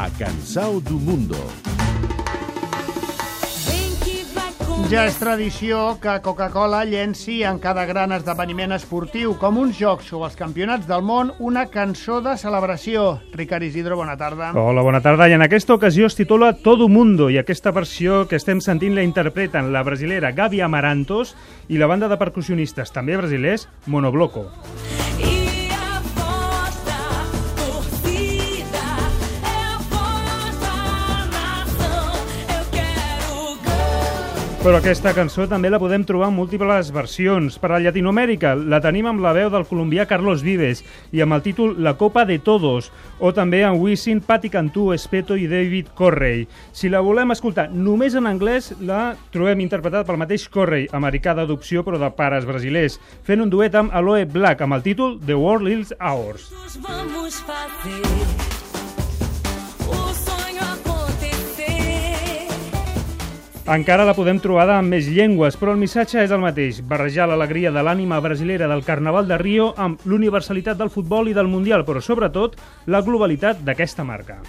a Cansao do Mundo. Ja és tradició que Coca-Cola llenci en cada gran esdeveniment esportiu, com uns jocs o els campionats del món, una cançó de celebració. Ricard Isidro, bona tarda. Hola, bona tarda. I en aquesta ocasió es titula Todo Mundo i aquesta versió que estem sentint la interpreten la brasilera Gabi Amarantos i la banda de percussionistes, també brasilers, Monobloco. E Però aquesta cançó també la podem trobar en múltiples versions. Per a Llatinoamèrica la tenim amb la veu del colombià Carlos Vives i amb el títol La Copa de Todos, o també en Wisin, Patti Cantú, Espeto i David Correy. Si la volem escoltar només en anglès, la trobem interpretada pel mateix Correy, americà d'adopció però de pares brasilers, fent un duet amb Aloe Black amb el títol The World is Ours. Vamos fazer Encara la podem trobar en més llengües, però el missatge és el mateix, barrejar l'alegria de l'ànima brasilera del Carnaval de Rio amb l'universalitat del futbol i del Mundial, però sobretot la globalitat d'aquesta marca.